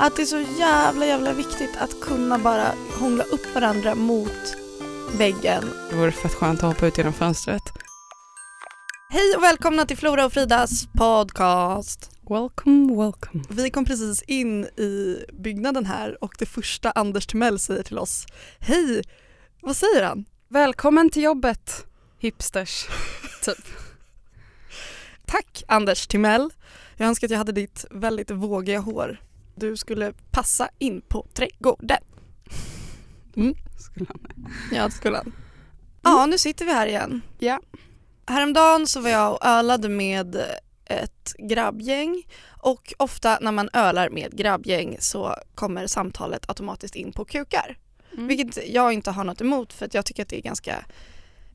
att det är så jävla jävla viktigt att kunna bara hångla upp varandra mot väggen. Det vore fett skönt att hoppa ut genom fönstret. Hej och välkomna till Flora och Fridas podcast. Welcome, welcome. Vi kom precis in i byggnaden här och det första Anders Timell säger till oss, hej, vad säger han? Välkommen till jobbet, hipsters. typ. Tack Anders Timell. Jag önskar att jag hade ditt väldigt vågiga hår. Du skulle passa in på trädgården. Mm. Skulle han. Ja, det skulle han. Ja, nu sitter vi här igen. Ja. Häromdagen så var jag och ölade med ett grabbgäng och ofta när man ölar med grabbgäng så kommer samtalet automatiskt in på kukar. Mm. Vilket jag inte har något emot för att jag tycker att det är ganska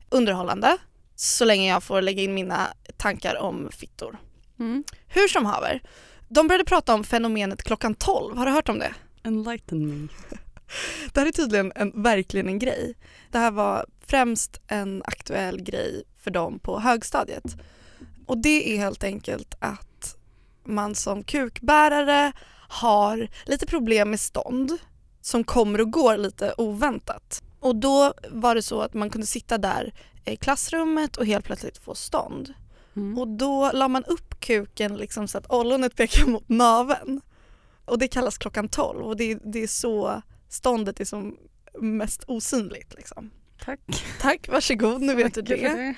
underhållande så länge jag får lägga in mina tankar om fittor. Mm. Hur som haver, de började prata om fenomenet klockan 12. Har du hört om det? Enlighten me. Det här är tydligen en, verkligen en grej. Det här var främst en aktuell grej för dem på högstadiet. Och det är helt enkelt att man som kukbärare har lite problem med stånd som kommer och går lite oväntat. Och då var det så att man kunde sitta där i klassrummet och helt plötsligt få stånd. Mm. Och då la man upp kuken liksom så att ollonet pekar mot naveln. Och det kallas klockan 12 och det, det är så ståndet är som mest osynligt. Liksom. Tack. Tack, varsågod, nu vet du Tack för det.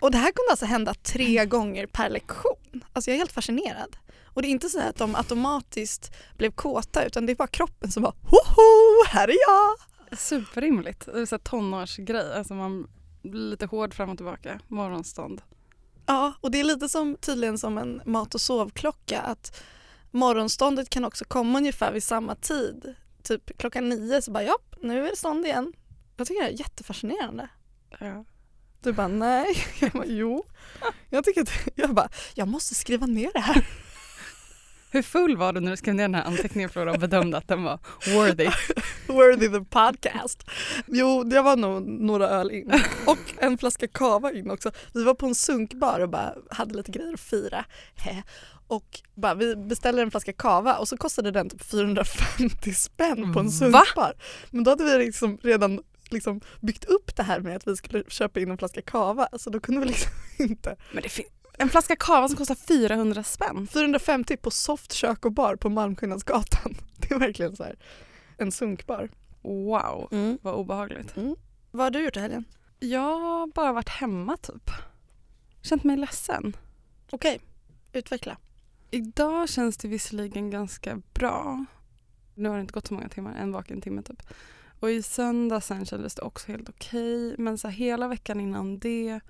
Och det här kunde alltså hända tre gånger per lektion. Alltså jag är helt fascinerad. Och det är inte så att de automatiskt blev kåta utan det är bara kroppen som bara hoho, här är jag! Superrimligt. Det är så här tonårsgrej. Alltså man blir lite hård fram och tillbaka. Morgonstånd. Ja, och det är lite som tydligen som en mat och sovklocka att morgonståndet kan också komma ungefär vid samma tid. Typ klockan nio så bara ja, nu är det stånd igen. Jag tycker det är jättefascinerande. Ja. Du bara nej, jag bara jo. Jag tycker att, jag bara, jag måste skriva ner det här. Hur full var du när du skrev ner den här anteckningen Flora och bedömde att den var worthy? Worthy the podcast. Jo, det var nog några öl in och en flaska kava in också. Vi var på en sunkbar och bara hade lite grejer att fira. Och bara, vi beställde en flaska kava och så kostade den typ 450 spänn på en Va? sunkbar. Men då hade vi liksom redan liksom byggt upp det här med att vi skulle köpa in en flaska kava så då kunde vi liksom inte. Men det finns en flaska kava som kostar 400 spänn. 450 på Soft kök och bar på Malmskillnadsgatan. Det är verkligen så här en sunkbar. Wow, vad obehagligt. Vad har du gjort i helgen? Jag har bara varit hemma typ. Känt mig ledsen. Okej, utveckla. Idag känns det visserligen ganska bra. Nu har det inte gått så många timmar, en vaken timme typ. Och i söndag sen kändes det också helt okej. Men så hela veckan innan det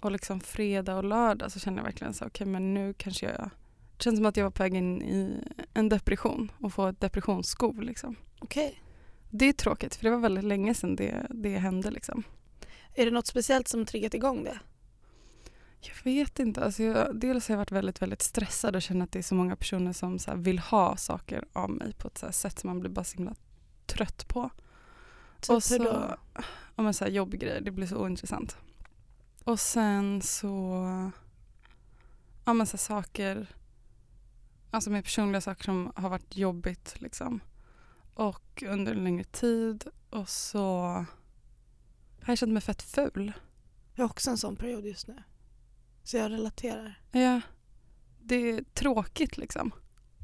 och liksom fredag och lördag så kände jag verkligen så okej men nu kanske jag det känns som att jag var på väg in i en depression och få ett depressionsskov liksom. Okej. Det är tråkigt för det var väldigt länge sedan det, det hände liksom. Är det något speciellt som triggat igång det? Jag vet inte. Alltså jag, dels har jag varit väldigt, väldigt stressad och känner att det är så många personer som vill ha saker av mig på ett sätt som man blir bara så himla trött på. Typ och hur så, då? ja, men så här jobbgrejer, det blir så ointressant. Och sen så, ja men så saker, alltså med personliga saker som har varit jobbigt liksom. Och under en längre tid och så har jag känt mig fett ful. Jag har också en sån period just nu. Så jag relaterar. Ja, det är tråkigt liksom.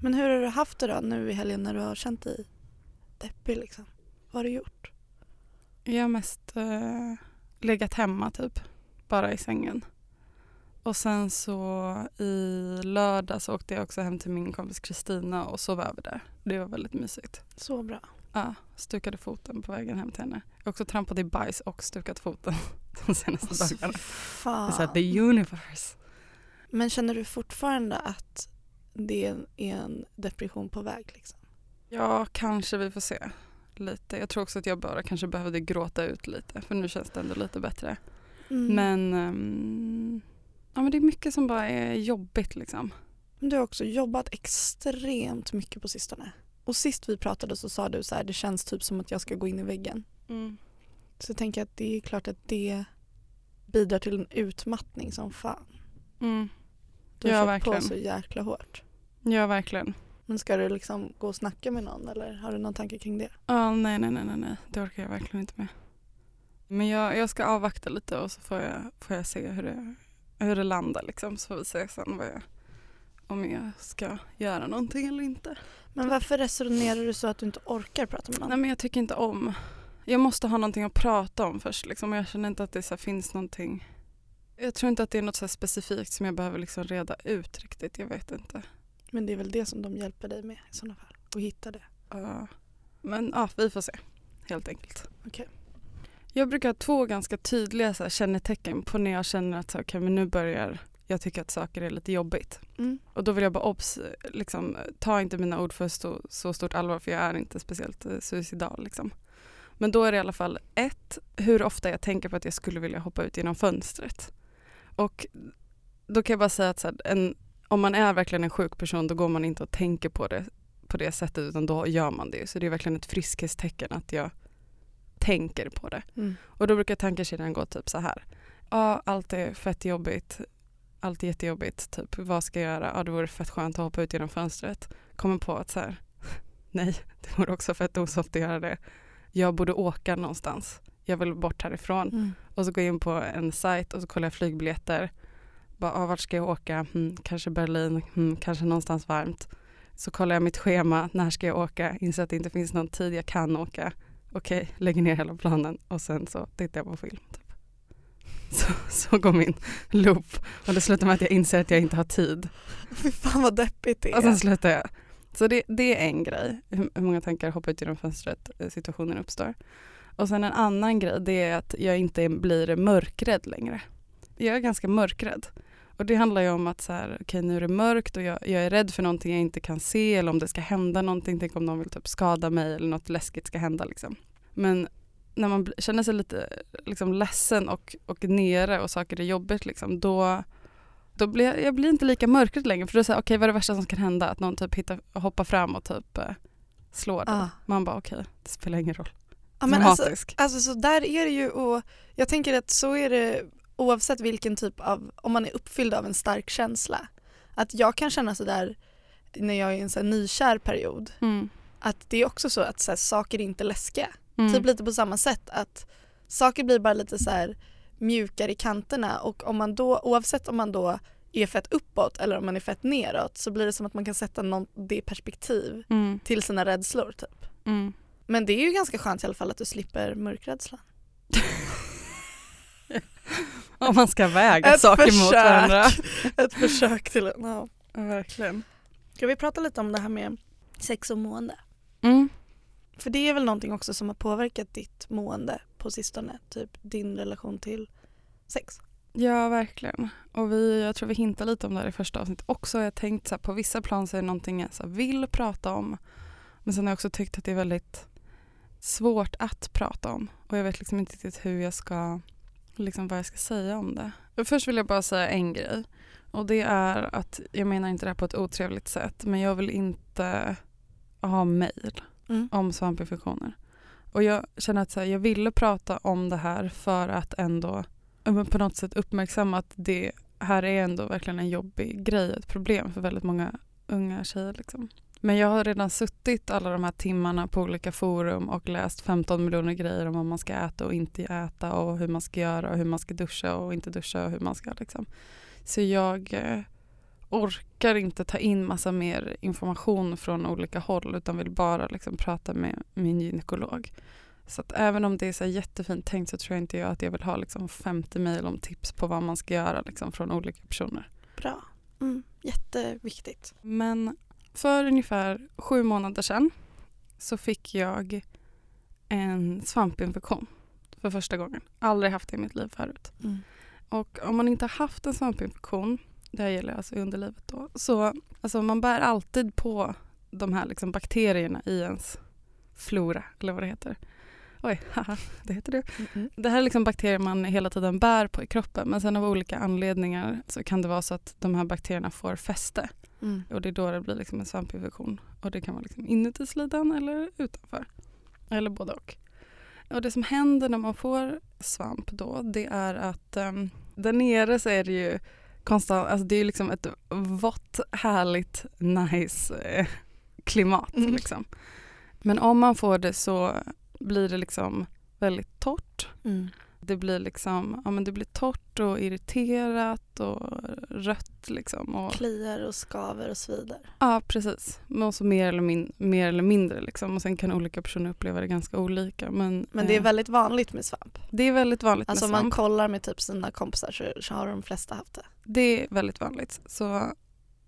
Men hur har du haft det då nu i helgen när du har känt dig deppig liksom? Vad har du gjort? Jag har mest eh, legat hemma typ, bara i sängen. Och sen så i lördag så åkte jag också hem till min kompis Kristina och sov över där. Det var väldigt mysigt. Så bra. Ja, stukade foten på vägen hem till henne. Jag har också trampat i bajs och stukat foten de senaste Alltså, dagarna. fan. Det är så the universe. Men känner du fortfarande att det är en depression på väg liksom? Ja, kanske vi får se. Lite. Jag tror också att jag bara kanske behövde gråta ut lite för nu känns det ändå lite bättre. Mm. Men, ehm, ja, men det är mycket som bara är jobbigt liksom. Du har också jobbat extremt mycket på sistone. Och sist vi pratade så sa du så här, det känns typ som att jag ska gå in i väggen. Så jag tänker att det är klart att det bidrar till en utmattning som fan. Mm. Du har Ja, verkligen. på så jäkla hårt. Ja, verkligen. Men ska du liksom gå och snacka med någon eller har du någon tanke kring det? Ja, nej, nej, nej, nej, nej, det orkar jag verkligen inte med. Men jag, jag ska avvakta lite och så får jag, får jag se hur det, hur det landar liksom. Så får vi se sen vad jag, om jag ska göra någonting eller inte. Men varför resonerar du så att du inte orkar prata med någon? Nej men jag tycker inte om, jag måste ha någonting att prata om först liksom. Jag känner inte att det så finns någonting. Jag tror inte att det är något så specifikt som jag behöver liksom reda ut riktigt. Jag vet inte. Men det är väl det som de hjälper dig med i sådana fall? Att hitta det? Ja. men ja, vi får se. Helt enkelt. Okej. Jag brukar ha två ganska tydliga så här, kännetecken på när jag känner att så, okay, men nu börjar jag tycka att saker är lite jobbigt. Mm. Och då vill jag bara obs, liksom, ta inte mina ord för så, så stort allvar för jag är inte speciellt eh, suicidal. Liksom. Men då är det i alla fall ett, hur ofta jag tänker på att jag skulle vilja hoppa ut genom fönstret. Och då kan jag bara säga att så här, en, om man är verkligen en sjuk person då går man inte och tänker på det på det sättet utan då gör man det. Så det är verkligen ett friskhetstecken att jag tänker på det. Mm. Och då brukar tankekedjan gå typ så här. Ja, allt är fett jobbigt. Allt är jättejobbigt. Typ, vad ska jag göra? Ja, det vore fett skönt att hoppa ut genom fönstret. Kommer på att så här, nej, det vore också fett osoft att göra det. Jag borde åka någonstans. Jag vill bort härifrån. Mm. Och så går jag in på en sajt och så kollar jag flygbiljetter. Bara, ah, vart ska jag åka? Hmm, kanske Berlin, hmm, kanske någonstans varmt. Så kollar jag mitt schema, när ska jag åka? Inser att det inte finns någon tid jag kan åka. Okej, lägger ner hela planen och sen så tittar jag på film. Typ. Så, så går min loop och det slutar med att jag inser att jag inte har tid. Fy fan vad deppigt det är. Och sen slutar jag. Så det, det är en grej, hur, hur många tankar hoppar ut genom fönstret eh, situationen uppstår. Och sen en annan grej, det är att jag inte blir mörkrädd längre. Jag är ganska mörkrädd. Och det handlar ju om att så här, okay, nu är det mörkt och jag, jag, är rädd för någonting jag inte kan se eller om det ska hända någonting, tänk om någon vill typ skada mig eller något läskigt ska hända liksom. Men när man känner sig lite liksom, ledsen och, och nere och saker är jobbigt liksom, då, då blir jag, jag blir inte lika mörkrädd längre för då säger okej okay, vad är det värsta som kan hända? Att någon typ hittar, hoppar fram och typ eh, slår dig. Ah. Man bara okej, okay, det spelar ingen roll. Ja, men alltså, alltså så där är det ju och jag tänker att så är det oavsett vilken typ av, om man är uppfylld av en stark känsla. Att jag kan känna sådär när jag är i en så här nykär period Mm. att det är också så att så här, saker är inte läskiga. Mm. Typ lite på samma sätt att saker blir bara lite så här mjukare i kanterna och om man då, oavsett om man då är fett uppåt eller om man är fett neråt så blir det som att man kan sätta någon, det perspektiv Mm. till sina rädslor typ. Mm. Men det är ju ganska skönt i alla fall att du slipper mörkrädslan. Om man ska väga Ett saker mot försök. varandra. Ett försök till en, ja. Verkligen. Ska vi prata lite om det här med sex och mående? Mm. För det är väl någonting också som har påverkat ditt mående på sistone, typ din relation till sex. Ja, verkligen. Och vi, jag tror vi hintar lite om det här i första avsnittet också. Jag har tänkt så här, på vissa plan så är det någonting jag så vill prata om. Men sen har jag också tyckt att det är väldigt svårt att prata om. Och jag vet liksom inte riktigt hur jag ska, liksom vad jag ska säga om det. Först vill jag bara säga en grej. Och det är att, jag menar inte det här på ett otrevligt sätt, men jag vill inte ha mejl Mm. om svampinfektioner. Och jag känner att så här, jag ville prata om det här för att ändå på något sätt uppmärksamma att det här är ändå verkligen en jobbig grej, ett problem för väldigt många unga tjejer. Liksom. Men jag har redan suttit alla de här timmarna på olika forum och läst 15 miljoner grejer om vad man ska äta och inte äta och hur man ska göra och hur man ska duscha och inte duscha och hur man ska liksom. Så jag eh, orkar inte ta in massa mer information från olika håll utan vill bara liksom prata med min gynekolog. Så att även om det är så jättefint tänkt så tror jag inte jag att jag vill ha liksom 50 mejl om tips på vad man ska göra liksom från olika personer. Bra. Mm. Jätteviktigt. Men för ungefär sju månader sedan så fick jag en svampinfektion för första gången. Aldrig haft det i mitt liv förut. Mm. Och om man inte har haft en svampinfektion, det här gäller alltså underlivet då, så alltså man bär alltid på de här liksom bakterierna i ens flora, eller vad det heter. Oj, haha, det heter det. Mm. Det här är liksom bakterier man hela tiden bär på i kroppen men sen av olika anledningar så kan det vara så att de här bakterierna får fäste Mm. och det är då det blir liksom en svampinfektion. Och det kan vara liksom inuti slidan eller utanför. Eller både och. Och det som händer när man får svamp då det är att um, där nere så är det ju konstant, alltså det är liksom ett vått, härligt, nice eh, klimat. Mm. Liksom. Men om man får det så blir det liksom väldigt torrt. Mm. Det blir liksom, ja men det blir torrt och irriterat och rött liksom. Och, Kliar och skaver och svider. ja precis. Men också mer eller, min, mer eller mindre liksom. Och sen kan olika personer uppleva det ganska olika. Men, Men det är eh, väldigt vanligt med svamp. det är väldigt vanligt Alltså om med man svamp. kollar med typ sina kompisar så, så har de flesta haft det. Det är väldigt vanligt. Så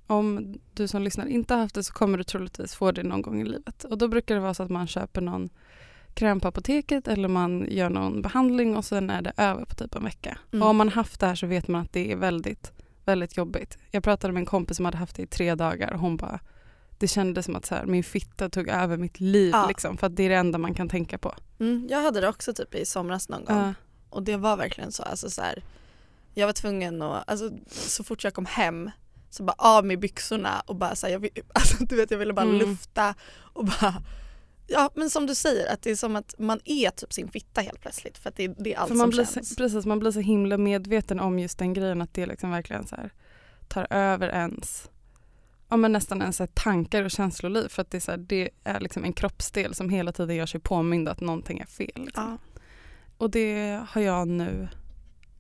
om du som lyssnar inte har haft det så kommer du troligtvis få det någon gång i livet. Och då brukar det vara så att man köper någon kräm på apoteket eller man gör någon behandling och sen är det över på typ en vecka. Mm. Och om man haft det här så vet man att det är väldigt, väldigt jobbigt. Jag pratade med en kompis som hade haft det i tre dagar och hon bara det kändes som att så här, min fitta tog över mitt liv Ja. liksom, för att det är det enda man kan tänka på. Mm, jag hade det också typ i somras någon gång. Ja. Och det var verkligen så. Alltså så här, jag var tvungen att, alltså, så fort jag kom hem så bara av med byxorna och bara så här, jag, alltså, du vet, jag ville bara Mm. lufta och bara Ja men som du säger att det är som att man är typ sin fitta helt plötsligt för att det, det är allt För man som blir, känns. så, precis, man blir så himla medveten om just den grejen att det liksom verkligen så här, tar över ens ja, men nästan ens tankar och känsloliv för att det är, så här, det är liksom en kroppsdel som hela tiden gör sig påmind att någonting är fel. Liksom. Ja. Och det har jag nu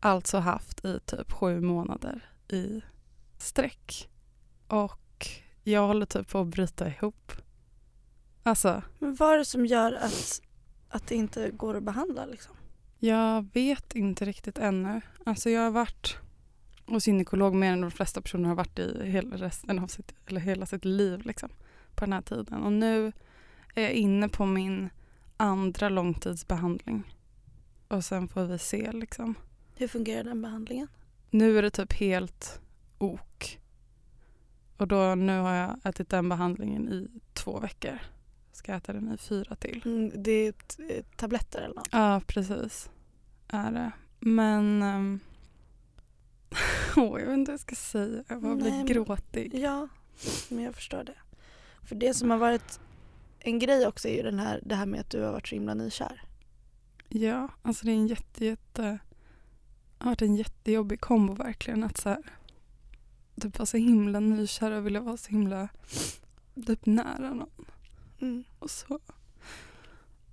alltså haft i typ sju månader i sträck. Och jag håller typ på att bryta ihop. Alltså, Men vad är det som gör att, att det inte går att behandla liksom? Jag vet inte riktigt ännu. Alltså jag har varit hos gynekolog mer än de flesta personer har varit i hela, resten av sitt, eller hela sitt liv liksom, på den här tiden. Och nu är jag inne på min andra långtidsbehandling. Och sen får vi se liksom. Hur fungerar den behandlingen? Nu är det typ helt ok. Och då, nu har jag ätit den behandlingen i två veckor. Ska äta den i fyra till. Mm, det är tabletter eller något? Ja, precis. Är det. Men... Um, oh, jag vet inte vad jag ska säga. Jag bara blir gråtig. Ja, men jag förstår det. För det som har varit en grej också är ju den här, det här med att du har varit så himla nykär. Ja, alltså det är en jätte, jätte... Har varit en jättejobbig kombo verkligen. Att så här, typ vara så himla nykär och vilja vara så himla typ nära någon. Mm. Och så,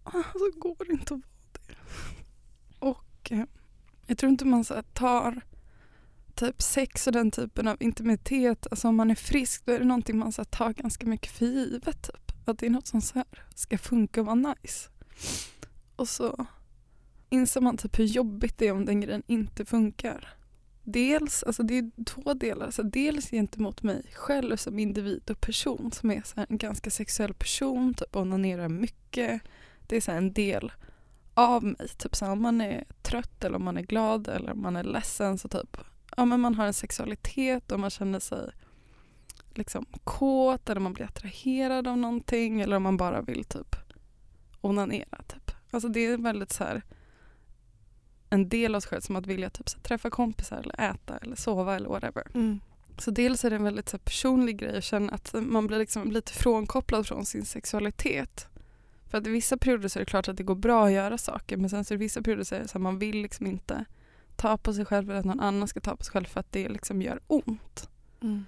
ah, så går det inte att vara det. Och eh, jag tror inte man så tar typ sex och den typen av intimitet, alltså om man är frisk då är det någonting man så tar ganska mycket för givet. Typ. Att det är något som så här, ska funka och vara nice. Och så inser man typ hur jobbigt det är om den grejen inte funkar. Dels, alltså det är två delar. Alltså dels gentemot mig själv som individ och person som är så här en ganska sexuell person, typ onanerar mycket. Det är så här en del av mig. Typ så här, om man är trött eller om man är glad eller om man är ledsen så typ ja, men man har en sexualitet och man känner sig liksom kåt eller man blir attraherad av någonting eller om man bara vill typ onanera. Typ. Alltså det är väldigt så här en del av sig själv som att vilja typ så här, träffa kompisar eller äta eller sova eller whatever. Mm. Så dels är det en väldigt så här, personlig grej att känna att man blir liksom lite frånkopplad från sin sexualitet. För att i vissa perioder så är det klart att det går bra att göra saker men sen så det vissa perioder så är det så här, man vill liksom inte ta på sig själv eller att någon annan ska ta på sig själv för att det liksom gör ont. Mm.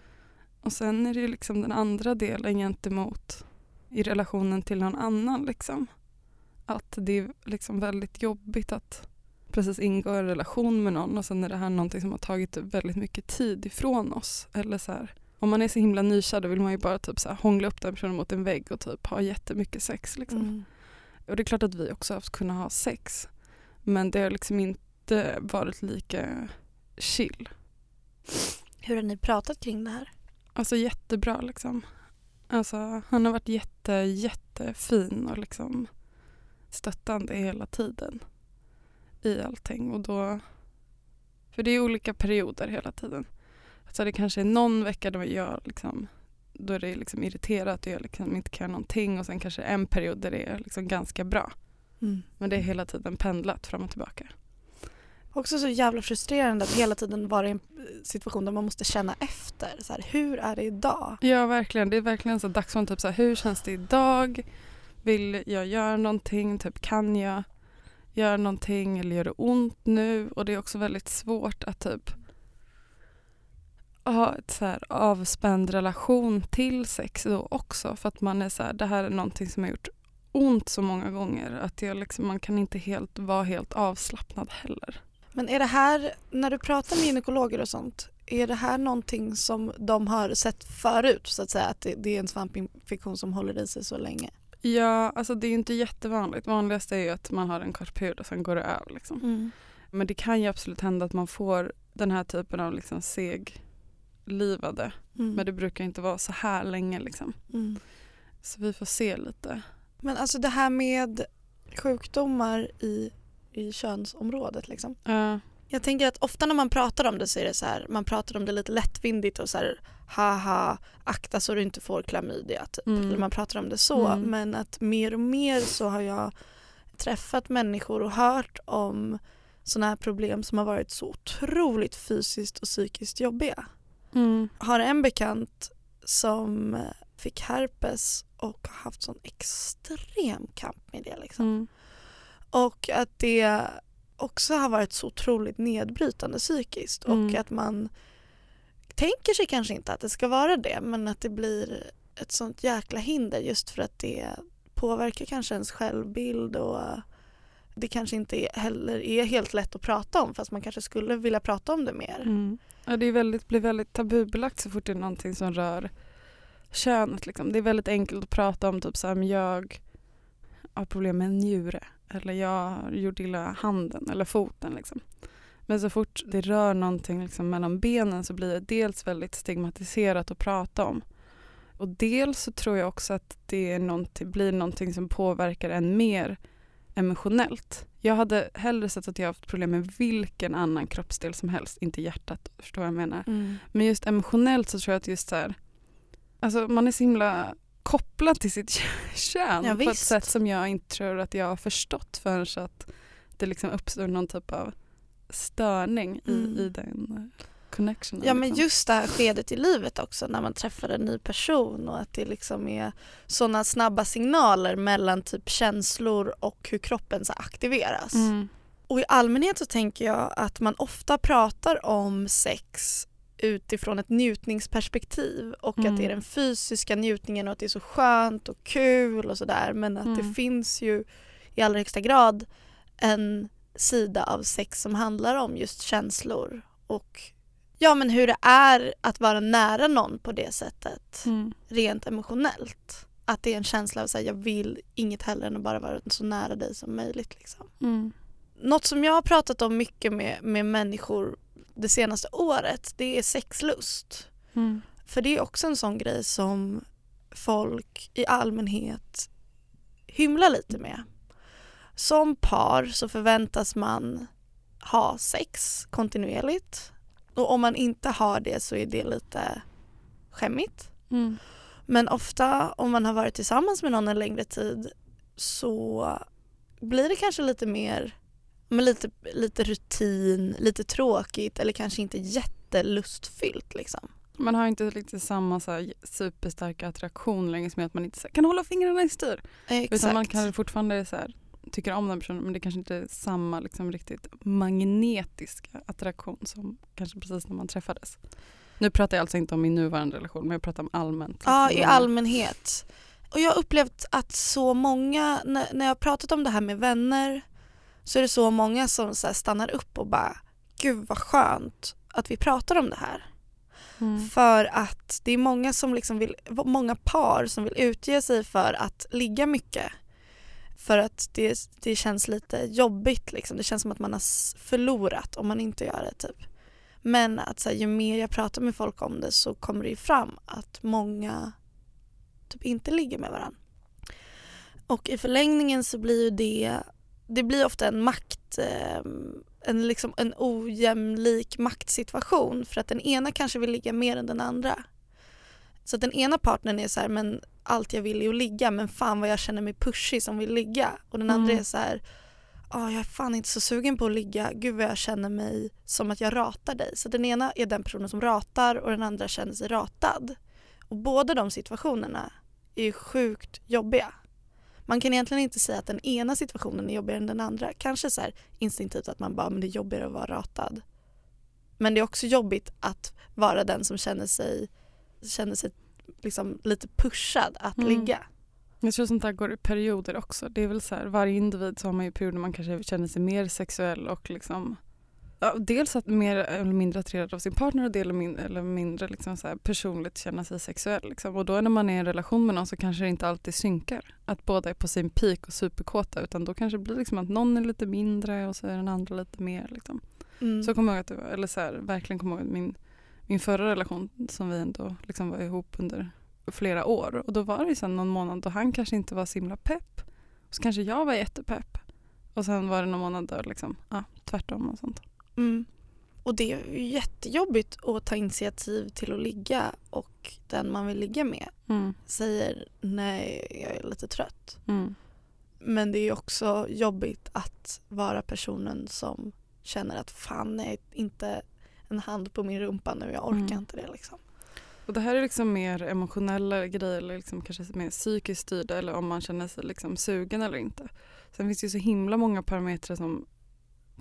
Och sen är det ju liksom den andra delen gentemot i relationen till någon annan liksom. Att det är liksom väldigt jobbigt att precis ingå i en relation med någon och sen är det här någonting som har tagit väldigt mycket tid ifrån oss. Eller så här, om man är så himla nykär då vill man ju bara typ så här hångla upp den personen mot en vägg och typ ha jättemycket sex. Liksom. Mm. Och det är klart att vi också har kunnat ha sex. Men det har liksom inte varit lika chill. Hur har ni pratat kring det här? Alltså jättebra liksom. Alltså han har varit jätte, jättefin och liksom stöttande hela tiden i allting och då för det är olika perioder hela tiden. Så det kanske är någon vecka då jag liksom då är det liksom irriterat och jag liksom inte kan någonting och sen kanske en period där det är liksom ganska bra. Mm. Men det är hela tiden pendlat fram och tillbaka. Också så jävla frustrerande att hela tiden vara i en situation där man måste känna efter. Så här, hur är det idag? Ja, verkligen. Det är verkligen så dagsform. Typ så här, hur känns det idag? Vill jag göra någonting? Typ, kan jag gör någonting eller gör det ont nu? Och det är också väldigt svårt att typ ha ett så här avspänd relation till sex då också för att man är så här, det här är någonting som har gjort ont så många gånger att jag liksom, man kan inte helt vara helt avslappnad heller. Men är det här, när du pratar med gynekologer och sånt, är det här någonting som de har sett förut så att säga? Att det, det är en svampinfektion som håller i sig så länge? Ja, alltså det är inte jättevanligt. Vanligast är ju att man har en kort period och sen går det över. Liksom. Mm. Men det kan ju absolut hända att man får den här typen av liksom seglivade. Mm. Men det brukar inte vara så här länge. Liksom. Mm. Så vi får se lite. Men alltså det här med sjukdomar i, i könsområdet liksom. Ja. Jag tänker att ofta när man pratar om det så är det så här, man pratar om det lite lättvindigt och så här haha, akta så du inte får klamydia typ. Mm. Eller man pratar om det så. Mm. Men att mer och mer så har jag träffat människor och hört om sådana här problem som har varit så otroligt fysiskt och psykiskt jobbiga. Mm. Har en bekant som fick herpes och har haft sån extrem kamp med det liksom. Mm. Och att det också har varit så otroligt nedbrytande psykiskt och Mm. att man tänker sig kanske inte att det ska vara det men att det blir ett sånt jäkla hinder just för att det påverkar kanske ens självbild och det kanske inte är- heller är helt lätt att prata om fast man kanske skulle vilja prata om det mer. Mm. Ja, det är väldigt, blir väldigt tabubelagt så fort det är någonting som rör könet. Liksom. Det är väldigt enkelt att prata om typ så här, jag har problem med en njure eller jag gjort illa handen eller foten. Liksom. Men så fort det rör någonting liksom, mellan benen så blir det dels väldigt stigmatiserat att prata om. Och dels så tror jag också att det är någonting, blir någonting som påverkar en mer emotionellt. Jag hade hellre sett att jag haft problem med vilken annan kroppsdel som helst, inte hjärtat. Förstår vad jag menar? Mm. Men just emotionellt så tror jag att just så här, alltså man är så himla kopplad till sitt kön Ja, på ett visst. sätt som jag inte tror att jag har förstått förrän så att det liksom uppstår någon typ av störning Mm. i, i den eh, connectionen. Ja men liksom. just det här skedet i livet också när man träffar en ny person och att det liksom är sådana snabba signaler mellan typ känslor och hur kroppen så aktiveras. Mm. Och i allmänhet så tänker jag att man ofta pratar om sex utifrån ett njutningsperspektiv och Mm. att det är den fysiska njutningen och att det är så skönt och kul och sådär men att det Mm. finns ju i allra högsta grad en sida av sex som handlar om just känslor och ja men hur det är att vara nära någon på det sättet Mm. rent emotionellt. Att det är en känsla av att jag vill inget hellre än att bara vara så nära dig som möjligt. Liksom. Mm. Något som jag har pratat om mycket med, med människor det senaste året det är sexlust. Mm. För det är också en sån grej som folk i allmänhet hymlar lite med. Som par så förväntas man ha sex kontinuerligt och om man inte har det så är det lite skämmigt. Mm. Men ofta om man har varit tillsammans med någon en längre tid så blir det kanske lite mer men lite, lite rutin, lite tråkigt eller kanske inte jättelustfyllt liksom. Man har inte riktigt samma så här, superstarka attraktion längre som att man inte här, kan hålla fingrarna i styr. Exakt. Utan man kanske fortfarande så här, tycker om den personen men det kanske inte är samma liksom, riktigt magnetiska attraktion som kanske precis när man träffades. Nu pratar jag alltså inte om min nuvarande relation men jag pratar om allmänt. Ja, liksom, i när man- allmänhet. Och jag har upplevt att så många, när jag har pratat om det här med vänner så är det så många som så stannar upp och bara gud vad skönt att vi pratar om det här. Mm. För att det är många som liksom vill, många par som vill utge sig för att ligga mycket. För att det, det känns lite jobbigt liksom. Det känns som att man har förlorat om man inte gör det typ. Men att så här, ju mer jag pratar med folk om det så kommer det ju fram att många typ inte ligger med varandra. Och i förlängningen så blir ju det, det blir ofta en makt, eh, en, liksom, en ojämlik maktsituation för att den ena kanske vill ligga mer än den andra. Så att den ena partnern är så här, men allt jag vill är att ligga men fan vad jag känner mig pushig som vill ligga. Och den andra Mm. är så här, "Ah, jag är fan inte så sugen på att ligga, gud vad jag känner mig som att jag ratar dig. Så den ena är den personen som ratar och den andra känner sig ratad. Och båda de situationerna är ju sjukt jobbiga. Man kan egentligen inte säga att den ena situationen är jobbigare än den andra. Kanske så här instinktivt att man bara, men det är jobbigare att vara ratad. Men det är också jobbigt att vara den som känner sig, känner sig liksom lite pushad att Mm. ligga. Jag tror sånt där går i perioder också. Det är väl så här, varje individ så har man ju perioder man kanske känner sig mer sexuell och liksom ja, dels att mer eller mindre attraherad av sin partner och del eller min- eller mindre liksom så personligt känna sig sexuell. Liksom. Och då när man är i en relation med någon så kanske det inte alltid synkar. Att båda är på sin peak och superkåta utan då kanske det blir liksom att någon är lite mindre och så är den andra lite mer. Liksom. Mm. Så kommer jag ihåg att det var, eller så här, verkligen kommer ihåg min, min förra relation som vi ändå liksom var ihop under flera år. Och då var det sen någon månad då han kanske inte var så himla pepp. Och så kanske jag var jättepepp. Och sen var det någon månad då liksom, ja, tvärtom och sånt. Mm. Och det är jättejobbigt att ta initiativ till att ligga och den man vill ligga med Mm. säger nej, jag är lite trött. Mm. Men det är också jobbigt att vara personen som känner att fan nej, inte en hand på min rumpa nu, jag orkar Mm. inte det liksom. Och det här är liksom mer emotionella grejer eller liksom kanske mer psykiskt styrda eller om man känner sig liksom sugen eller inte. Sen finns det ju så himla många parametrar som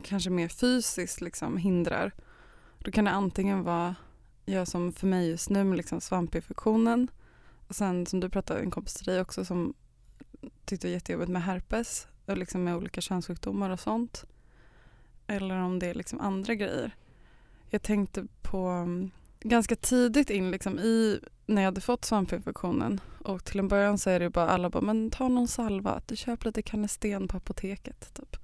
kanske mer fysiskt liksom hindrar. Då kan det antingen vara, jag som för mig just nu med liksom svampinfektionen och sen som du pratade en kompis till dig också som tyckte det var jättejobbigt med herpes och liksom med olika könssjukdomar och sånt. Eller om det är liksom andra grejer. Jag tänkte på um, ganska tidigt in liksom i när jag hade fått svampinfektionen och till en början så är det ju bara alla bara men ta någon salva, du köper lite kanesten på apoteket typ.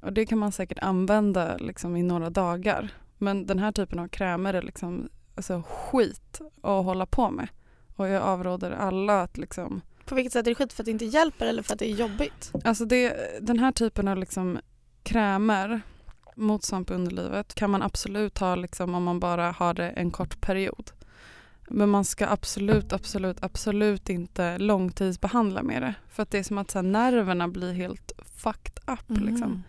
Och det kan man säkert använda liksom i några dagar. Men den här typen av krämer är liksom alltså, skit att hålla på med. Och jag avråder alla att liksom På vilket sätt är det skit? För att det inte hjälper eller för att det är jobbigt? Alltså det, den här typen av liksom krämer mot svamp i underlivet kan man absolut ha liksom om man bara har det en kort period. Men man ska absolut, absolut, absolut inte långtidsbehandla med det. För att det är som att så här, nerverna blir helt fucked up. Mm. Liksom.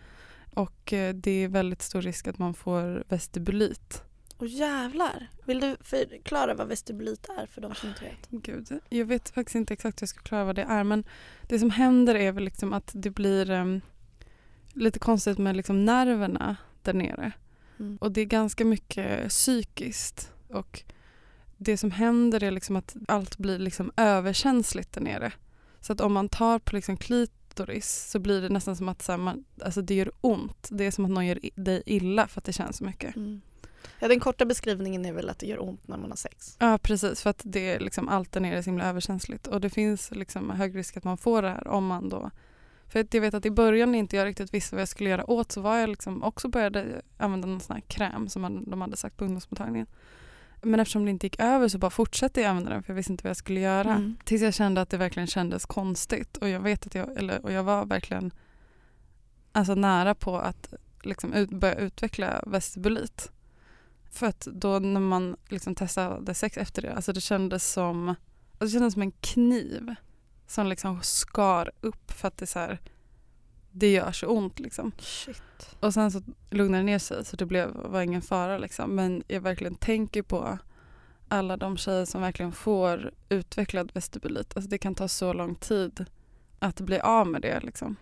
Och eh, det är väldigt stor risk att man får vestibulit. Och jävlar. Vill du förklara vad vestibulit är för de som inte vet? Gud, jag vet faktiskt inte exakt hur jag ska klara vad det är men det som händer är väl liksom att det blir em, lite konstigt med liksom nerverna där nere. Mm. Och det är ganska mycket psykiskt. Och det som händer är liksom att allt blir liksom överkänsligt där nere. Så att om man tar på liksom klitoris så blir det nästan som att så här, man, alltså det gör ont. Det är som att någon gör dig illa för att det känns så mycket. Mm. Ja, den korta beskrivningen är väl att det gör ont när man har sex. Ja precis för att det är liksom allt där nere är så himla överkänsligt och det finns liksom hög risk att man får det här om man då för att jag vet att i början när inte jag riktigt visste vad jag skulle göra åt så var jag liksom också började använda någon sån här kräm som man, de hade sagt på ungdomsmottagningen. Men eftersom det inte gick över så bara fortsatte jag använda den för jag visste inte vad jag skulle göra. Mm. Tills jag kände att det verkligen kändes konstigt och jag vet att jag, eller, och jag var verkligen alltså nära på att liksom ut, börja utveckla vestibulit. För att då när man liksom testade sex efter det, alltså det kändes som, alltså det kändes som en kniv som liksom skar upp för att det så här, det gör så ont liksom. Shit. Och sen så lugnade det ner sig så det blev, var ingen fara liksom. Men jag verkligen tänker på alla de tjejer som verkligen får utvecklad vestibulit. Alltså det kan ta så lång tid att bli av med det liksom.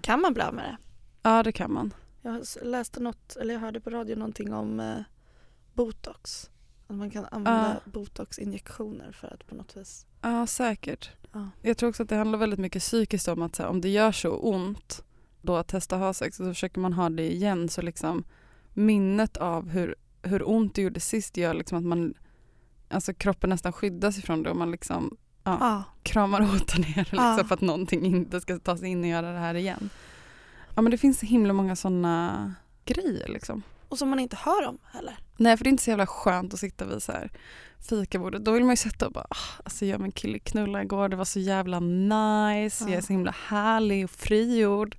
Kan man bli av med det? Ja det kan man. Jag läste något, eller jag hörde på radio någonting om eh, botox. Att man kan använda botoxinjektioner för att på något vis. Ja säkert. Ja. Jag tror också att det handlar väldigt mycket psykiskt om att här, om det gör så ont då att testa ha sex och så försöker man ha det igen så liksom minnet av hur, hur ont det gjorde sist gör liksom att man alltså kroppen nästan skyddas ifrån det och man liksom Ja. Ja. kramar åt där nere liksom, Ja. för att någonting inte ska ta sig in och göra det här igen. Ja men det finns så himla många sådana grejer liksom. Och som man inte hör om heller. Nej för det är inte så jävla skönt att sitta vid så här fikabordet. Då vill man ju sitta och bara, "Ah, alltså jag och min kille knullade igår, det var så jävla nice, jag är Ja. så himla härlig och frigjord.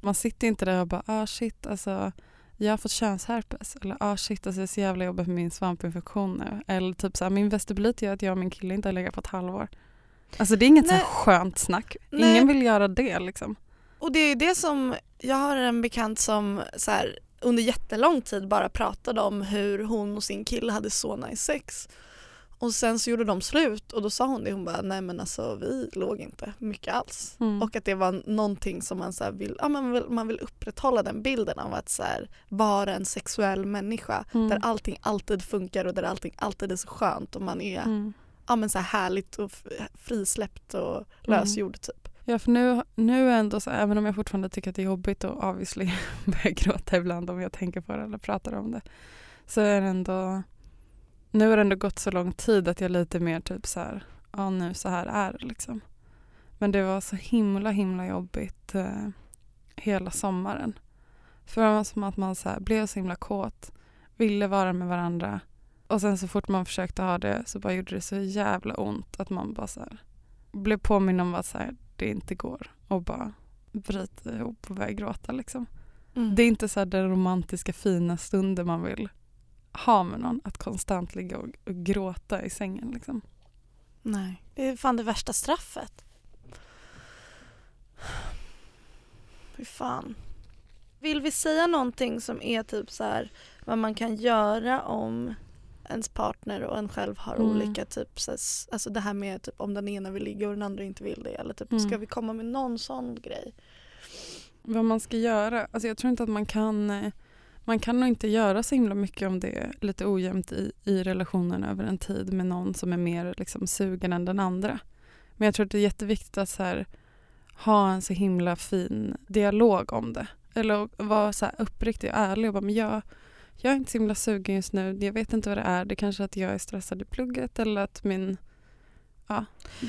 Man sitter inte där och bara, ah shit alltså jag har fått könsherpes. Eller ah shit alltså det är så jävla jobbigt med min svampinfektion nu. Eller typ så här, min vestibulit gör att jag och min kille inte har legat på ett halvår. Alltså det är inget så Nej. skönt snack. Nej. Ingen vill göra det liksom. Och det är det som, jag har en bekant som så här, under jättelång tid bara pratade om hur hon och sin kille hade så nice sex. Och sen så gjorde de slut och då sa hon det, hon bara nej men alltså vi låg inte mycket alls. Mm. Och att det var någonting som man så vill, ja, man, vill, man vill upprätthålla den bilden av att så här, vara en sexuell människa Mm. där allting alltid funkar och där allting alltid är så skönt och man är Mm. ja, men så här härligt och frisläppt och lösgjord typ. Ja för nu, nu ändå så, även om jag fortfarande tycker att det är jobbigt och obviously börjar gråta ibland om jag tänker på det eller pratar om det. Så är det ändå, nu har det ändå gått så lång tid att jag lite mer typ så här, ja nu så här är det liksom. Men det var så himla himla jobbigt eh, hela sommaren. För det var som att man så här, blev så himla kåt, ville vara med varandra och sen så fort man försökte ha det så bara gjorde det så jävla ont att man bara så här, blev påminn om att så här, det inte går och bara bryta ihop och börja gråta liksom. Mm. Det är inte så här den romantiska fina stunden man vill ha med någon, att konstant ligga och, och gråta i sängen liksom. Nej. Det är fan det värsta straffet. Fy fan. Vill vi säga någonting som är typ så här vad man kan göra om ens partner och en själv har Mm. olika typ så alltså det här med typ om den ena vill ligga och den andra inte vill det eller typ Mm. ska vi komma med någon sån grej? Vad man ska göra, alltså jag tror inte att man kan man kan nog inte göra så himla mycket om det är lite ojämnt i, i relationen över en tid med någon som är mer liksom sugen än den andra. Men jag tror att det är jätteviktigt att så här, ha en så himla fin dialog om det. Eller vara så här uppriktig och ärlig och bara, men jag, jag är inte så himla sugen just nu. Jag vet inte vad det är. Det är kanske att jag är stressad i plugget eller att min ja,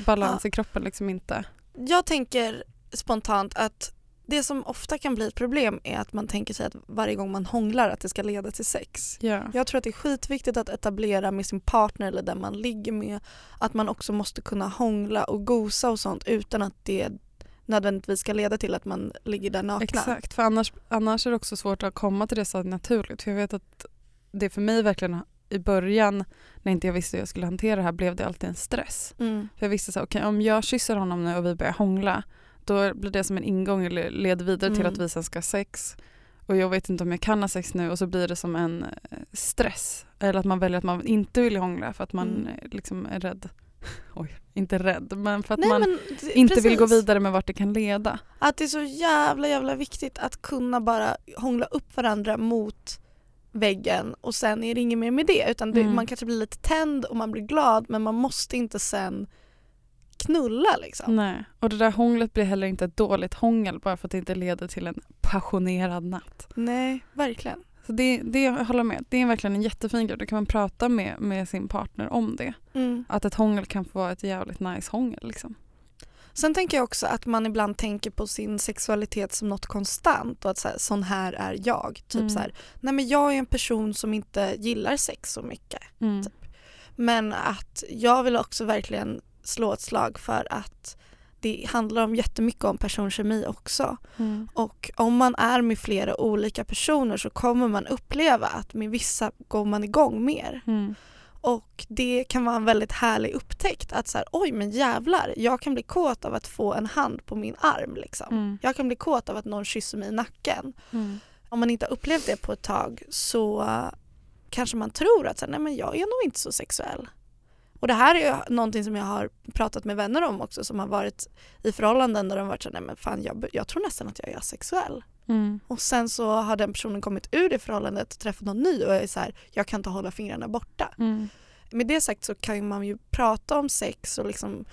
balans i kroppen liksom inte... Jag tänker spontant att det som ofta kan bli ett problem är att man tänker sig att varje gång man hånglar att det ska leda till sex. Ja. Jag tror att det är skitviktigt att etablera med sin partner eller den man ligger med att man också måste kunna hångla och gosa och sånt utan att det nödvändigtvis ska leda till att man ligger där nakna. Exakt, för annars, annars är det också svårt att komma till det så naturligt. För jag vet att det för mig verkligen i början när inte jag visste hur jag skulle hantera det här blev det alltid en stress. Mm. För jag visste så okej om jag kysser honom nu och vi börjar hångla då blir det som en ingång eller leder vidare till Mm. att vi sen ska ha sex. Och jag vet inte om jag kan ha sex nu och så blir det som en eh, stress. Eller att man väljer att man inte vill hångla för att man Mm. eh, liksom är rädd. Oj, inte rädd men för att Nej, man men inte vill gå precis. vidare med vart det kan leda. Att det är så jävla jävla viktigt att kunna bara hångla upp varandra mot väggen och sen är det inget mer med det utan det, Mm. man kanske blir lite tänd och man blir glad men man måste inte sen knulla liksom. Nej, och det där hånglet blir heller inte ett dåligt hångel bara för att det inte leder till en passionerad natt. Nej, verkligen. Så det, det jag håller med, det är verkligen en jättefin grej. Då kan man prata med, med sin partner om det. Mm. Att ett hångel kan få vara ett jävligt nice hångel. Liksom. Sen tänker jag också att man ibland tänker på sin sexualitet som något konstant och att så här, sån här är jag. Typ Mm. så här, nej men jag är en person som inte gillar sex så mycket. Mm. Men att jag vill också verkligen slå ett slag för att det handlar om jättemycket om personkemi också. Mm. Och om man är med flera olika personer så kommer man uppleva att med vissa går man igång mer. Mm. Och det kan vara en väldigt härlig upptäckt att så här, oj men jävlar, jag kan bli kåt av att få en hand på min arm liksom. Mm. Jag kan bli kåt av att någon kysser mig i nacken. Mm. Om man inte har upplevt det på ett tag så uh, kanske man tror att så här, nej men jag är nog inte så sexuell. Och det här är ju någonting som jag har pratat med vänner om också som har varit i förhållanden där de varit så här, nej men fan jag, jag tror nästan att jag är asexuell. Mm. Och sen så har den personen kommit ur det förhållandet och träffat någon ny och är så här, jag kan inte hålla fingrarna borta. Mm. Med det sagt så kan man ju prata om sex och liksom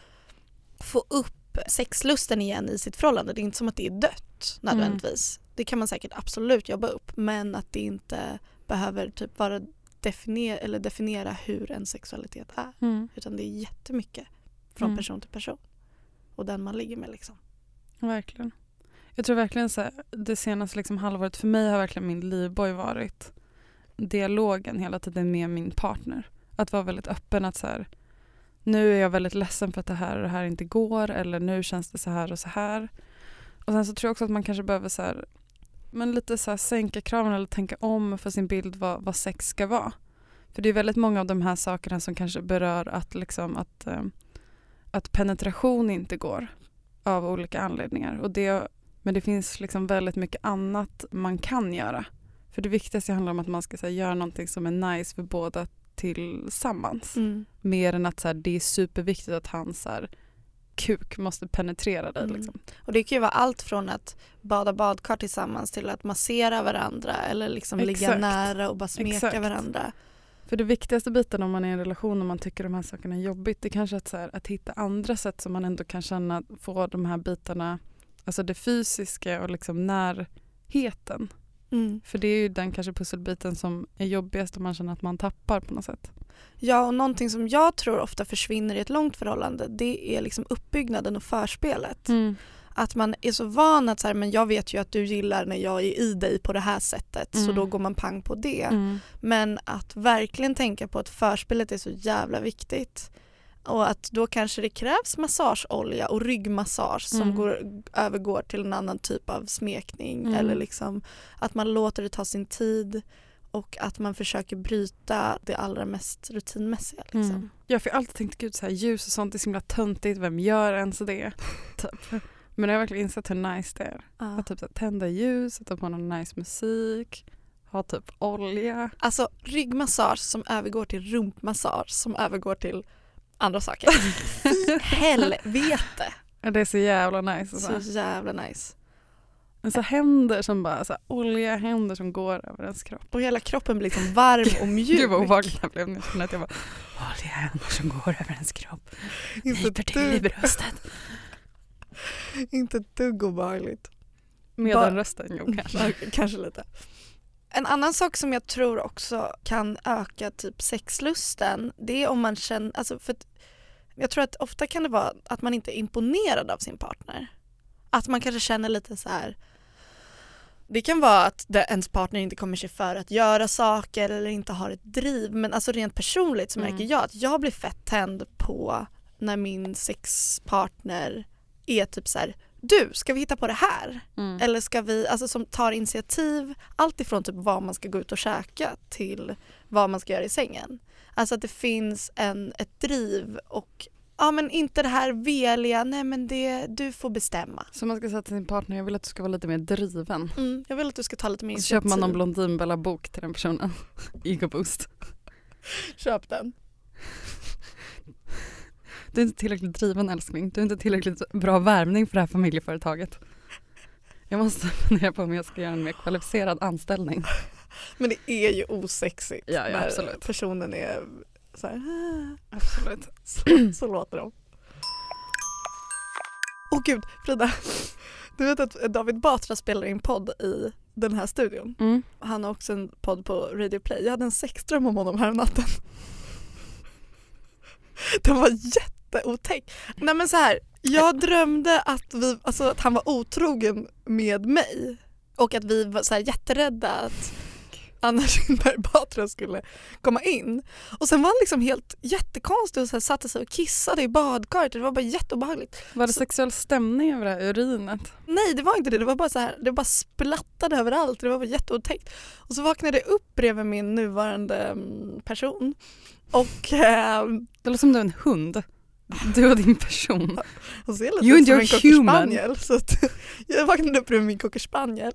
få upp sexlusten igen i sitt förhållande. Det är inte som att det är dött nödvändigtvis. Det kan man säkert absolut jobba upp men att det inte behöver typ vara definiera, eller definiera hur en sexualitet är. Mm. Utan det är jättemycket från Mm. person till person. Och den man ligger med liksom. Verkligen. Jag tror verkligen så här, det senaste liksom halvåret för mig har verkligen min livboj varit dialogen hela tiden med min partner. Att vara väldigt öppen att så här, nu är jag väldigt ledsen för att det här och det här inte går eller nu känns det så här och så här. Och sen så tror jag också att man kanske behöver så här, men lite så här sänka kraven eller tänka om för sin bild vad, vad sex ska vara. För det är väldigt många av de här sakerna som kanske berör att, liksom, att, eh, att penetration inte går av olika anledningar. Och det, men det finns liksom väldigt mycket annat man kan göra. För det viktigaste handlar om att man ska här, göra någonting som är nice för båda tillsammans. Mm. Mer än att så här, det är superviktigt att hans så här, kuk måste penetrera dig. Mm. Liksom. Och det kan ju vara allt från att bada badkar tillsammans till att massera varandra eller liksom ligga Exakt. nära och bara smeka Exakt. varandra. För det viktigaste biten om man är i en relation och man tycker de här sakerna är jobbigt det är kanske att, så här, att hitta andra sätt som man ändå kan känna få de här bitarna, alltså det fysiska och liksom närheten. Mm. För det är ju den kanske pusselbiten som är jobbigast om man känner att man tappar på något sätt. Ja och någonting som jag tror ofta försvinner i ett långt förhållande det är liksom uppbyggnaden och förspelet. Att man är så van att så här, men jag vet ju att du gillar när jag är i dig på det här sättet så Mm. då går man pang på det. Mm. Men att verkligen tänka på att förspelet är så jävla viktigt. Och att då kanske det krävs massageolja och ryggmassage som Mm. går, övergår till en annan typ av smekning. Mm. Eller liksom att man låter det ta sin tid och att man försöker bryta det allra mest rutinmässiga. Liksom. Mm. Jag har alltid tänkt gud så här, ljus och sånt är så himla töntigt, vem gör ens det? typ. Men jag har verkligen insett hur nice det är. Ja. Att typ så här, tända ljus, sätta på någon nice musik, ha typ olja. Alltså ryggmassage som övergår till rumpmassage som övergår till andra saker. Helvete! Ja, Det är så jävla nice. Så. Så här. jävla nice. Men så händer som bara, så här, olja händer som går över ens kropp. Och hela kroppen blir liksom varm och mjuk. Gud vad obehagligt jag blev nu. att jag bara, olja händer som går över ens kropp. Inte Nyper till i bröstet. inte ett dugg obehagligt. Med Bara- rösten, jo kanske. Kanske lite. En annan sak som jag tror också kan öka typ sexlusten det är om man känner, alltså för jag tror att ofta kan det vara att man inte är imponerad av sin partner. Att man kanske känner lite så här. Det kan vara att det, ens partner inte kommer sig för att göra saker eller inte har ett driv men alltså rent personligt så Mm. märker jag att jag blir fett tänd på när min sexpartner är typ så här du, ska vi hitta på det här? Mm. Eller ska vi, alltså som tar initiativ, allt ifrån typ vad man ska gå ut och käka till vad man ska göra i sängen. Alltså att det finns en, ett driv och ja men inte det här veliga, nej men det, du får bestämma. Så man ska säga till sin partner, jag vill att du ska vara lite mer driven. Mm, jag vill att du ska ta lite mer Och så köper man någon initiativ. Blondinbella-bok till den personen. Ego boost. Köp den. Du är inte tillräckligt driven älskling. Du är inte tillräckligt bra värvning för det här familjeföretaget. Jag måste fundera på om jag ska göra en mer kvalificerad anställning. Men det är ju osexigt Ja, ja, när absolut. personen är så här, "Ah." Absolut. så, så låter de. Åh gud, Frida. Du vet att David Batra spelar in podd i den här studion. Mm. Han har också en podd på Radio Play. Jag hade en sexdröm om honom här natten. Den var jätteotäck. Nej men så här, jag drömde att, vi, alltså att han var otrogen med mig och att vi var så här jätterädda att Anna Kinberg Batra skulle komma in. Och sen var han liksom helt jättekonstig och så här satte sig och kissade i badkaret. Det var bara jätteobehagligt. Var det Så- sexuell stämning över det här urinet? Nej det var inte det, det var bara så här, det bara splattade överallt, det var bara jätteotäckt. Och så vaknade jag upp bredvid min nuvarande mm, person och ehm, Det låter som du är en hund. Du och din person. och ser lite You ut som en cocker human. spaniel. Så att jag vaknade upp bredvid min cocker spaniel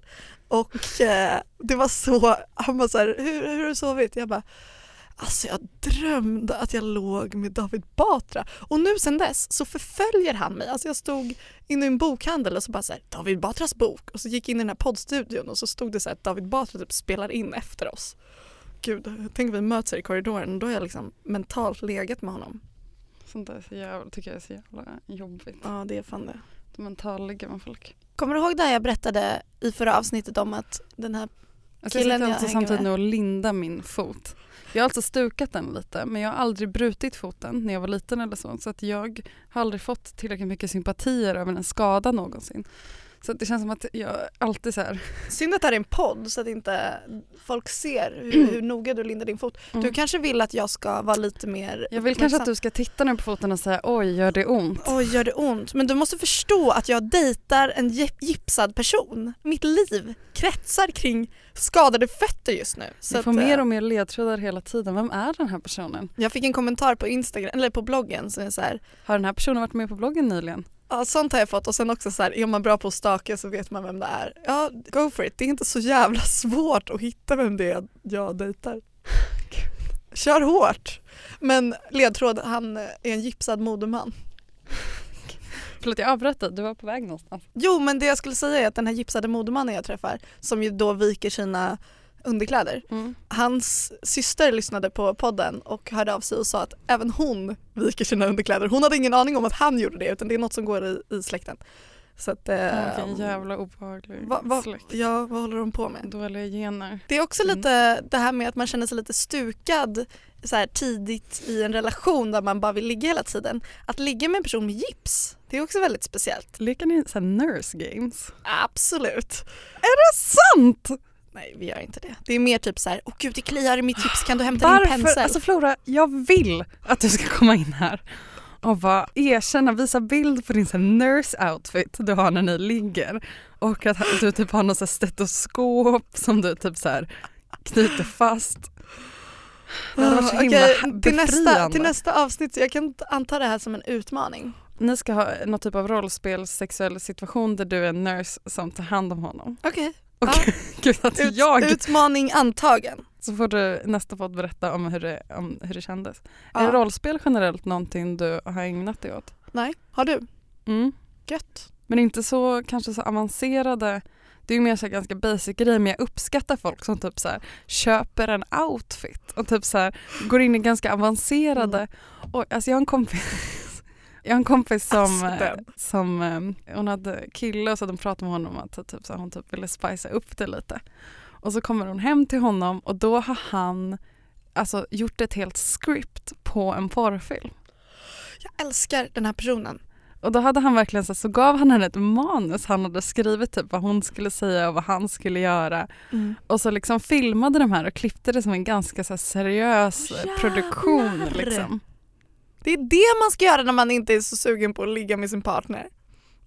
och eh, det var så, han bara så här, hur, hur har du sovit? Jag bara, alltså jag drömde att jag låg med David Batra och nu sen dess så förföljer han mig. Alltså jag stod inne i en bokhandel och så bara så här, David Batras bok och så gick jag in i den här poddstudion och så stod det så här att David Batra typ spelar in efter oss. Gud, tänk vi möts här i korridoren och då har jag liksom mentalt legat med honom. Sånt där är så jävla, tycker jag är så jävla jobbigt. Ja det är fan det. De mentalligger med folk. Kommer du ihåg det jag berättade i förra avsnittet om att den här Alltså jag Killen sitter jag alltså samtidigt med. nu och lindar min fot. Jag har alltså stukat den lite men jag har aldrig brutit foten när jag var liten eller så. Så att jag har aldrig fått tillräckligt mycket sympatier över en skada någonsin. Så det känns som att jag alltid så här. Synd att det här är en podd så att inte folk ser hur, hur noga du lindar din fot. Mm. Du kanske vill att jag ska vara lite mer Jag vill kanske att du ska titta nu på foten och säga oj gör det ont? Oj, gör det ont? Men du måste förstå att jag dejtar en gip- gipsad person. Mitt liv kretsar kring skadade fötter just nu. Så Jag får att, mer eh, och mer ledtrådar hela tiden. Vem är den här personen? Jag fick en kommentar på Instagram, eller på bloggen som är så här, Har den här personen varit med på bloggen nyligen? Ja sånt har jag fått och sen också så här, är man bra på att staka så vet man vem det är. Ja, go for it. Det är inte så jävla svårt att hitta vem det är jag dejtar. Kör hårt. Men ledtråd, han är en gipsad modeman. Förlåt jag avbröt dig, du var på väg någonstans. Jo men det jag skulle säga är att den här gipsade modemannen jag träffar som ju då viker sina underkläder. Mm. Hans syster lyssnade på podden och hörde av sig och sa att även hon viker sina underkläder. Hon hade ingen aning om att han gjorde det utan det är något som går i, i släkten. Så att, eh, Vilken jävla obehaglig va, va, släkt. ja, vad håller de på med? Dåliga gener. Det är också Mm. lite det här med att man känner sig lite stukad så här tidigt i en relation där man bara vill ligga hela tiden. Att ligga med en person med gips, det är också väldigt speciellt. Leker ni så här nurse games? Absolut. Sant! Nej vi gör inte det. Det är mer typ så här, åh gud det kliar i mitt gips, kan du hämta din Varför? pensel? Alltså Flora, jag vill att du ska komma in här och bara erkänna, visa bild på din så nurse outfit du har när ni ligger och att du typ har något så stetoskop som du typ så här knyter fast. Det hade varit så himla Okej, till, nästa, befriande. till nästa avsnitt, jag kan anta det här som en utmaning. Ni ska ha någon typ av rollspel, sexuell situation där du är en nurse som tar hand om honom. Okej, Och Ja. gud att Ut, jag, utmaning antagen. så får du nästa podd berätta om hur det, om hur det kändes. Ja. Är rollspel generellt någonting du har ägnat dig åt? Nej, har du? Mm. Gött. Men inte så kanske så avancerade. Det är ju mer så ganska basic grej men jag uppskattar folk som typ så här, köper en outfit och typ så här, går in i ganska avancerade. Mm. Och, alltså jag har en kompis jag har en kompis som, eh, som eh, hon hade kille och så de pratat med honom om att typ, så hon typ ville spicea upp det lite. Och så kommer hon hem till honom och då har han alltså, gjort ett helt script på en porrfilm. Jag älskar den här personen. Och då hade han verkligen så, så gav han henne ett manus han hade skrivit typ vad hon skulle säga och vad han skulle göra. Och så liksom filmade de här och klippte det som en ganska så seriös Jävlar! produktion. Liksom. Det är det man ska göra när man inte är så sugen på att ligga med sin partner.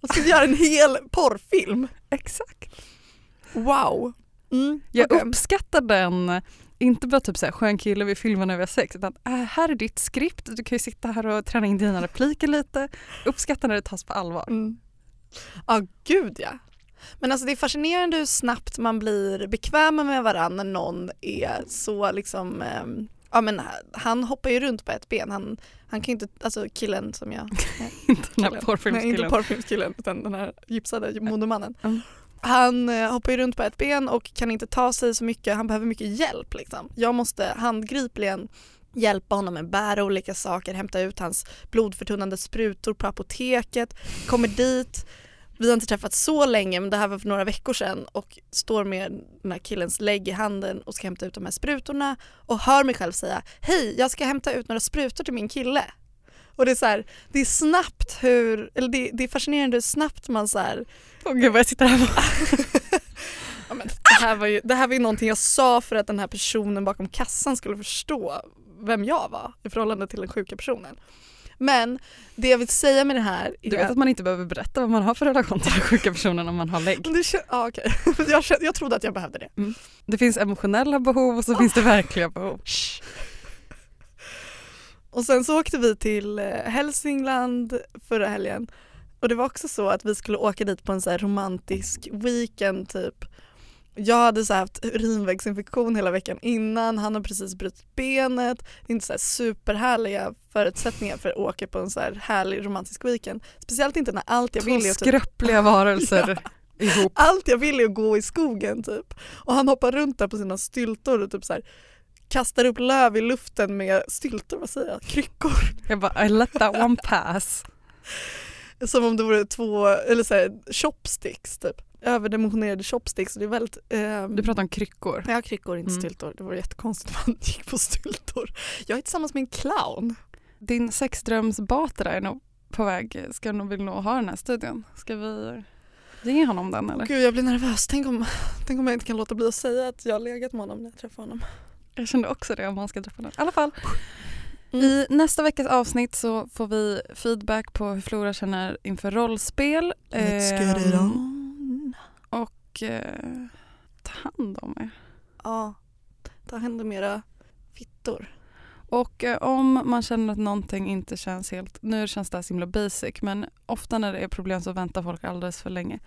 Man ska göra en hel porrfilm. Exakt. Wow. Mm, Jag okej. uppskattar den, inte bara typ så här, skön kille vi filmar när vi har sex utan äh, här är ditt skript, du kan ju sitta här och träna in dina repliker lite. Uppskattar när det tas på allvar. Mm. Ja, gud ja. Men alltså det är fascinerande hur snabbt man blir bekväma med varandra när någon är så liksom ehm, Ja men han hoppar ju runt på ett ben, han, han kan ju inte, alltså killen som jag Inte den här killen. Nej, inte porrfilmskillen. porrfilmskillen utan den här gipsade modemannen. Mm. Han eh, hoppar ju runt på ett ben och kan inte ta sig så mycket, han behöver mycket hjälp liksom. Jag måste handgripligen hjälpa honom med bära olika saker, hämta ut hans blodförtunnande sprutor på apoteket, kommer dit, vi har inte träffats så länge men det här var för några veckor sedan och står med den här killens lägg i handen och ska hämta ut de här sprutorna och hör mig själv säga hej jag ska hämta ut några sprutor till min kille. Och det är så här, det är snabbt hur, eller det, det är fascinerande hur snabbt man så här, Åh gud vad jag sitter här och ja, men det, här var ju, det här var ju någonting jag sa för att den här personen bakom kassan skulle förstå vem jag var i förhållande till den sjuka personen. Men det jag vill säga med det här är Du vet att man inte behöver berätta vad man har för relation till den sjuka personen om man har lägg. det, kän- ja, okej. jag, kän- jag trodde att jag behövde det. Det finns emotionella behov och så finns det verkliga behov. Och sen så åkte vi till eh, Hälsingland förra helgen och det var också så att vi skulle åka dit på en så här romantisk weekend typ. Jag hade så haft urinvägsinfektion hela veckan innan, han har precis brutit benet. Det är inte så här superhärliga förutsättningar för att åka på en så här härlig romantisk weekend. Speciellt inte när allt jag Två vill är att typ skröpliga varelser ihop. allt jag vill är att gå i skogen typ. Och han hoppar runt där på sina styltor och typ så här kastar upp löv i luften med styltor, vad säger jag, kryckor. Jag bara I let that one pass. Som om det vore två, eller så här, chopsticks typ. Överdimensionerade chopsticks. Det är väldigt... ehm, Du pratar om kryckor. Ja, kryckor, inte Mm. styltor. Det vore jättekonstigt om man gick på styltor. Jag är tillsammans med en clown. Din sexdrömsbatra är nog på väg, ska nog, vill nog ha den här studion. Ska vi ge honom den eller? Gud, jag blir nervös. Tänk om, tänk om jag inte kan låta bli att säga att jag har legat med honom när jag träffar honom. Jag kände också det om han ska träffa den. I alla fall, Mm. i nästa veckas avsnitt så får vi feedback på hur Flora känner inför rollspel. Ehm, on. Och eh, ta hand om er. Ja, ta hand om era fittor. Och eh, om man känner att någonting inte känns helt, nu känns det här så himla basic, men ofta när det är problem så väntar folk alldeles för länge.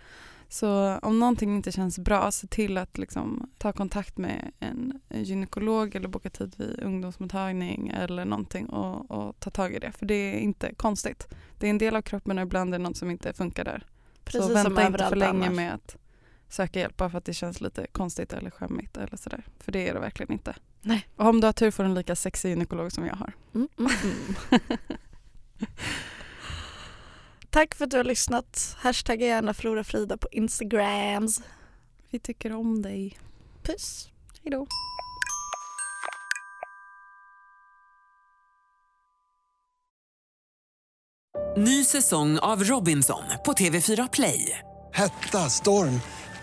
Så om någonting inte känns bra, se till att liksom ta kontakt med en, gynekolog eller boka tid vid ungdomsmottagning eller någonting och, och, ta tag i det. För det är inte konstigt. Det är en del av kroppen och ibland är det något som inte funkar där. Precis så vänta inte för länge annars. med att söka hjälp bara för att det känns lite konstigt eller skämmigt eller sådär. För det är det verkligen inte. Nej. Och om du har tur får du en lika sexig gynekolog som jag har. Mm, mm, mm. Tack för att du har lyssnat. Hashtagga gärna Flora Frida på Instagrams. Vi tycker om dig. Puss. Hejdå. Ny säsong av Robinson på TV4 Play. Hetta, storm,